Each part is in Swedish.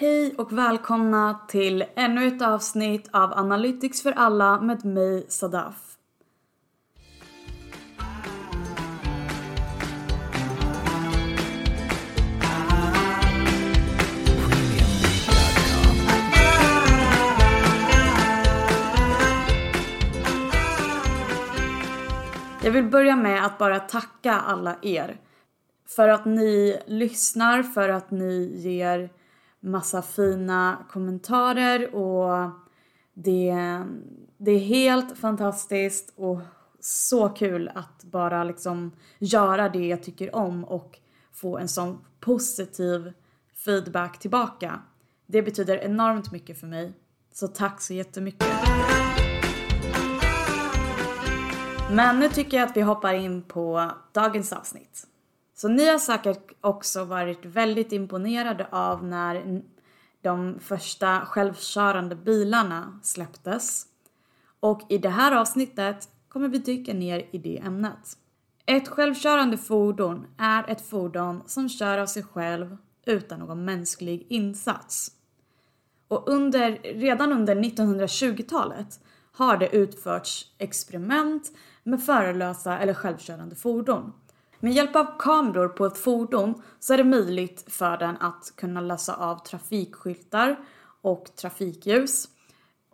Hej och välkomna till ännu ett avsnitt av Analytics för alla med mig Sadaf. Jag vill börja med att bara tacka alla er. För att ni lyssnar, för att ni ger massa fina kommentarer och det, det är helt fantastiskt och så kul att bara liksom göra det jag tycker om och få en sån positiv feedback tillbaka. Det betyder enormt mycket för mig. Så tack så jättemycket. Men nu tycker jag att vi hoppar in på dagens avsnitt. Så ni har säkert också varit väldigt imponerade av när de första självkörande bilarna släpptes. Och i det här avsnittet kommer vi dyka ner i det ämnet. Ett självkörande fordon är ett fordon som kör av sig själv utan någon mänsklig insats. Och under, redan under 1920-talet har det utförts experiment med förarlösa eller självkörande fordon. Med hjälp av kameror på ett fordon så är det möjligt för den att kunna läsa av trafikskyltar och trafikljus.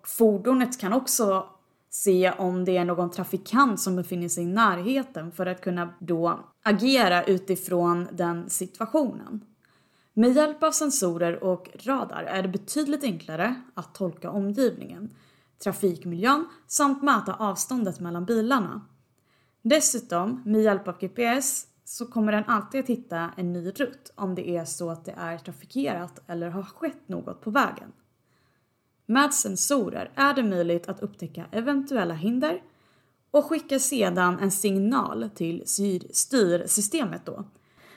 Fordonet kan också se om det är någon trafikant som befinner sig i närheten för att kunna då agera utifrån den situationen. Med hjälp av sensorer och radar är det betydligt enklare att tolka omgivningen, trafikmiljön samt mäta avståndet mellan bilarna. Dessutom, med hjälp av GPS, så kommer den alltid att hitta en ny rutt om det är så att det är trafikerat eller har skett något på vägen. Med sensorer är det möjligt att upptäcka eventuella hinder och skicka sedan en signal till styrsystemet då.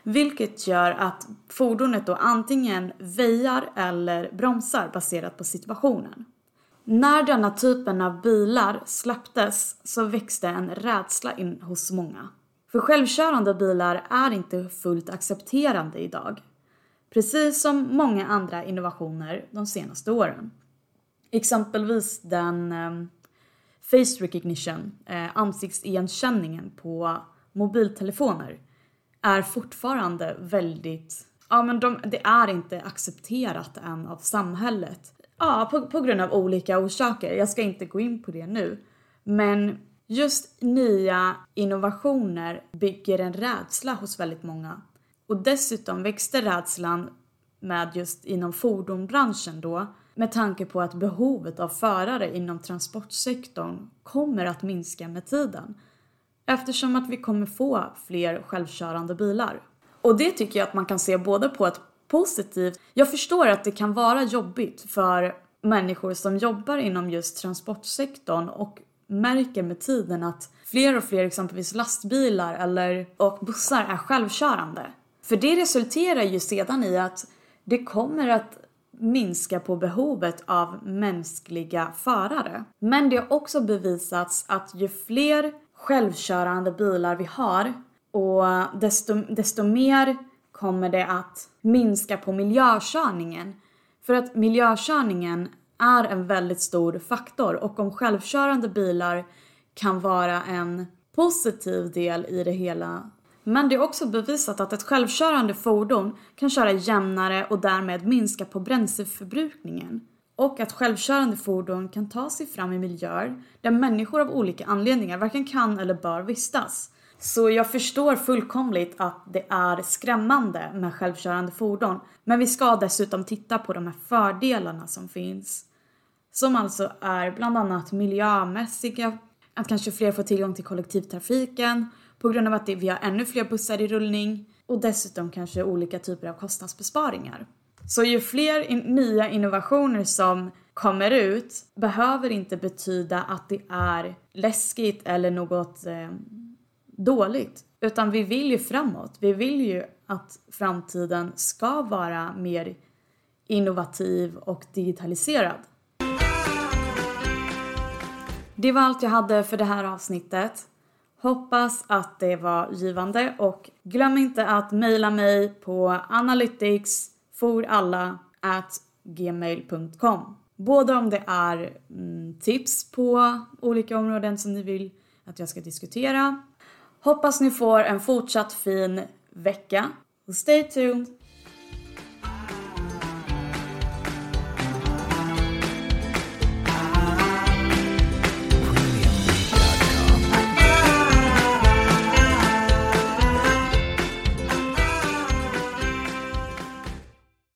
Vilket gör att fordonet då antingen väjar eller bromsar baserat på situationen. När denna typen av bilar släpptes så växte en rädsla in hos många. För självkörande bilar är inte fullt accepterande idag. Precis som många andra innovationer de senaste åren. Exempelvis den eh, face recognition, eh, ansiktsigenkänningen på mobiltelefoner är fortfarande väldigt, ja men de, det är inte accepterat än av samhället. Ja, på, på grund av olika orsaker. Jag ska inte gå in på det nu. Men just nya innovationer bygger en rädsla hos väldigt många. Och dessutom växte rädslan med just inom fordonbranschen då med tanke på att behovet av förare inom transportsektorn kommer att minska med tiden. Eftersom att vi kommer få fler självkörande bilar. Och det tycker jag att man kan se både på ett positivt. Jag förstår att det kan vara jobbigt för människor som jobbar inom just transportsektorn och märker med tiden att fler och fler exempelvis lastbilar eller, och bussar är självkörande. För det resulterar ju sedan i att det kommer att minska på behovet av mänskliga förare. Men det har också bevisats att ju fler självkörande bilar vi har och desto, desto mer kommer det att minska på miljökörningen. För att miljökörningen är en väldigt stor faktor och om självkörande bilar kan vara en positiv del i det hela. Men det är också bevisat att ett självkörande fordon kan köra jämnare och därmed minska på bränsleförbrukningen. Och att självkörande fordon kan ta sig fram i miljöer där människor av olika anledningar varken kan eller bör vistas. Så jag förstår fullkomligt att det är skrämmande med självkörande fordon. Men vi ska dessutom titta på de här fördelarna som finns. Som alltså är bland annat miljömässiga, att kanske fler får tillgång till kollektivtrafiken på grund av att vi har ännu fler bussar i rullning och dessutom kanske olika typer av kostnadsbesparingar. Så ju fler in nya innovationer som kommer ut behöver inte betyda att det är läskigt eller något eh, dåligt. Utan vi vill ju framåt. Vi vill ju att framtiden ska vara mer innovativ och digitaliserad. Det var allt jag hade för det här avsnittet. Hoppas att det var givande och glöm inte att mejla mig på analyticsforalla@gmail.com. Både om det är mm, tips på olika områden som ni vill att jag ska diskutera. Hoppas ni får en fortsatt fin vecka. Stay tuned!